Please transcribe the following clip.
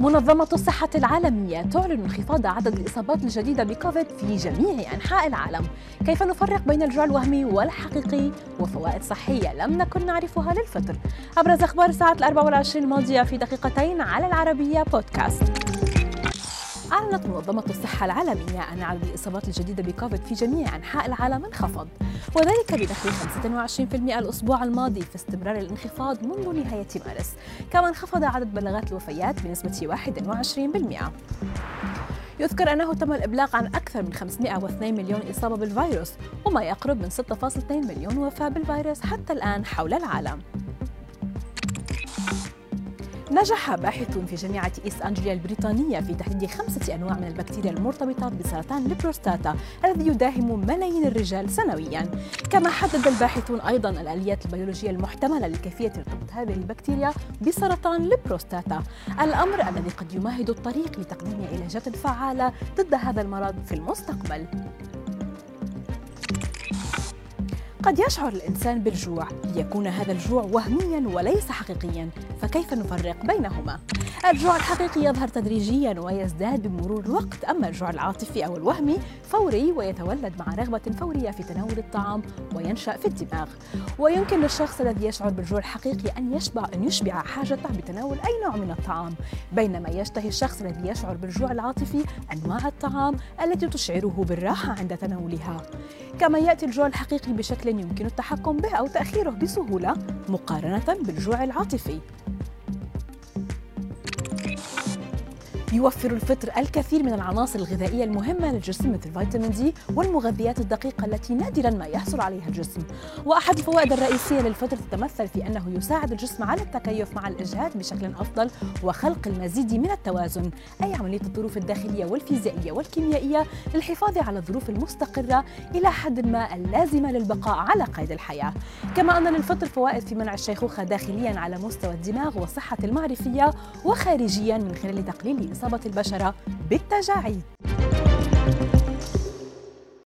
منظمة الصحة العالمية تعلن انخفاض عدد الإصابات الجديدة بكوفيد في جميع أنحاء العالم. كيف نفرق بين الجوع الوهمي والحقيقي وفوائد صحية لم نكن نعرفها للفطر. أبرز أخبار الساعة الأربع والعشرين الماضية في دقيقتين على العربية بودكاست. أعلنت منظمة الصحة العالمية أن عدد الإصابات الجديدة بكوفيد في جميع أنحاء العالم انخفض وذلك بنحو 25% الأسبوع الماضي في استمرار الانخفاض منذ نهاية مارس كما انخفض عدد بلاغات الوفيات بنسبة 21% يذكر أنه تم الإبلاغ عن أكثر من 502 مليون إصابة بالفيروس وما يقرب من 6.2 مليون وفاة بالفيروس حتى الآن حول العالم. نجح باحث في جامعة إيست أنجليا البريطانية في تحديد خمسة أنواع من البكتيريا المرتبطة بسرطان البروستاتا الذي يداهم ملايين الرجال سنويا. كما حدد الباحثون أيضا الآليات البيولوجية المحتملة لكيفية ارتباط هذه البكتيريا بسرطان البروستاتا. الأمر الذي قد يمهد الطريق لتقديم علاجات فعالة ضد هذا المرض في المستقبل. قد يشعر الإنسان بالجوع. ليكون هذا الجوع وهميا وليس حقيقيا فكيف نفرق بينهما؟ الجوع الحقيقي يظهر تدريجيا ويزداد بمرور الوقت أما الجوع العاطفي أو الوهمي فوري ويتولد مع رغبة فورية في تناول الطعام وينشأ في الدماغ. ويمكن للشخص الذي يشعر بالجوع الحقيقي أن يشبع أن يشبع حاجته بتناول أي نوع من الطعام. بينما يشتهي الشخص الذي يشعر بالجوع العاطفي أنواع الطعام التي تشعره بالراحة عند تناولها. كما يأتي الجوع الحقيقي بشكل يمكن التحكم به أو تأخيره بسهولة مقارنة بالجوع العاطفي. يوفر الفطر الكثير من العناصر الغذائية المهمة للجسم مثل فيتامين دي والمغذيات الدقيقة التي نادرا ما يحصل عليها الجسم. وأحد الفوائد الرئيسية للفطر تتمثل في أنه يساعد الجسم على التكيف مع الإجهاد بشكل أفضل وخلق المزيد من التوازن أي عملية الظروف الداخلية والفيزيائية والكيميائية للحفاظ على الظروف المستقرة إلى حد ما اللازمة للبقاء على قيد الحياة. كما أن للفطر فوائد في منع الشيخوخة داخليا على مستوى الدماغ والصحة المعرفية وخارجيا من خلال تقليل إصابة البشرة بالتجاعيد.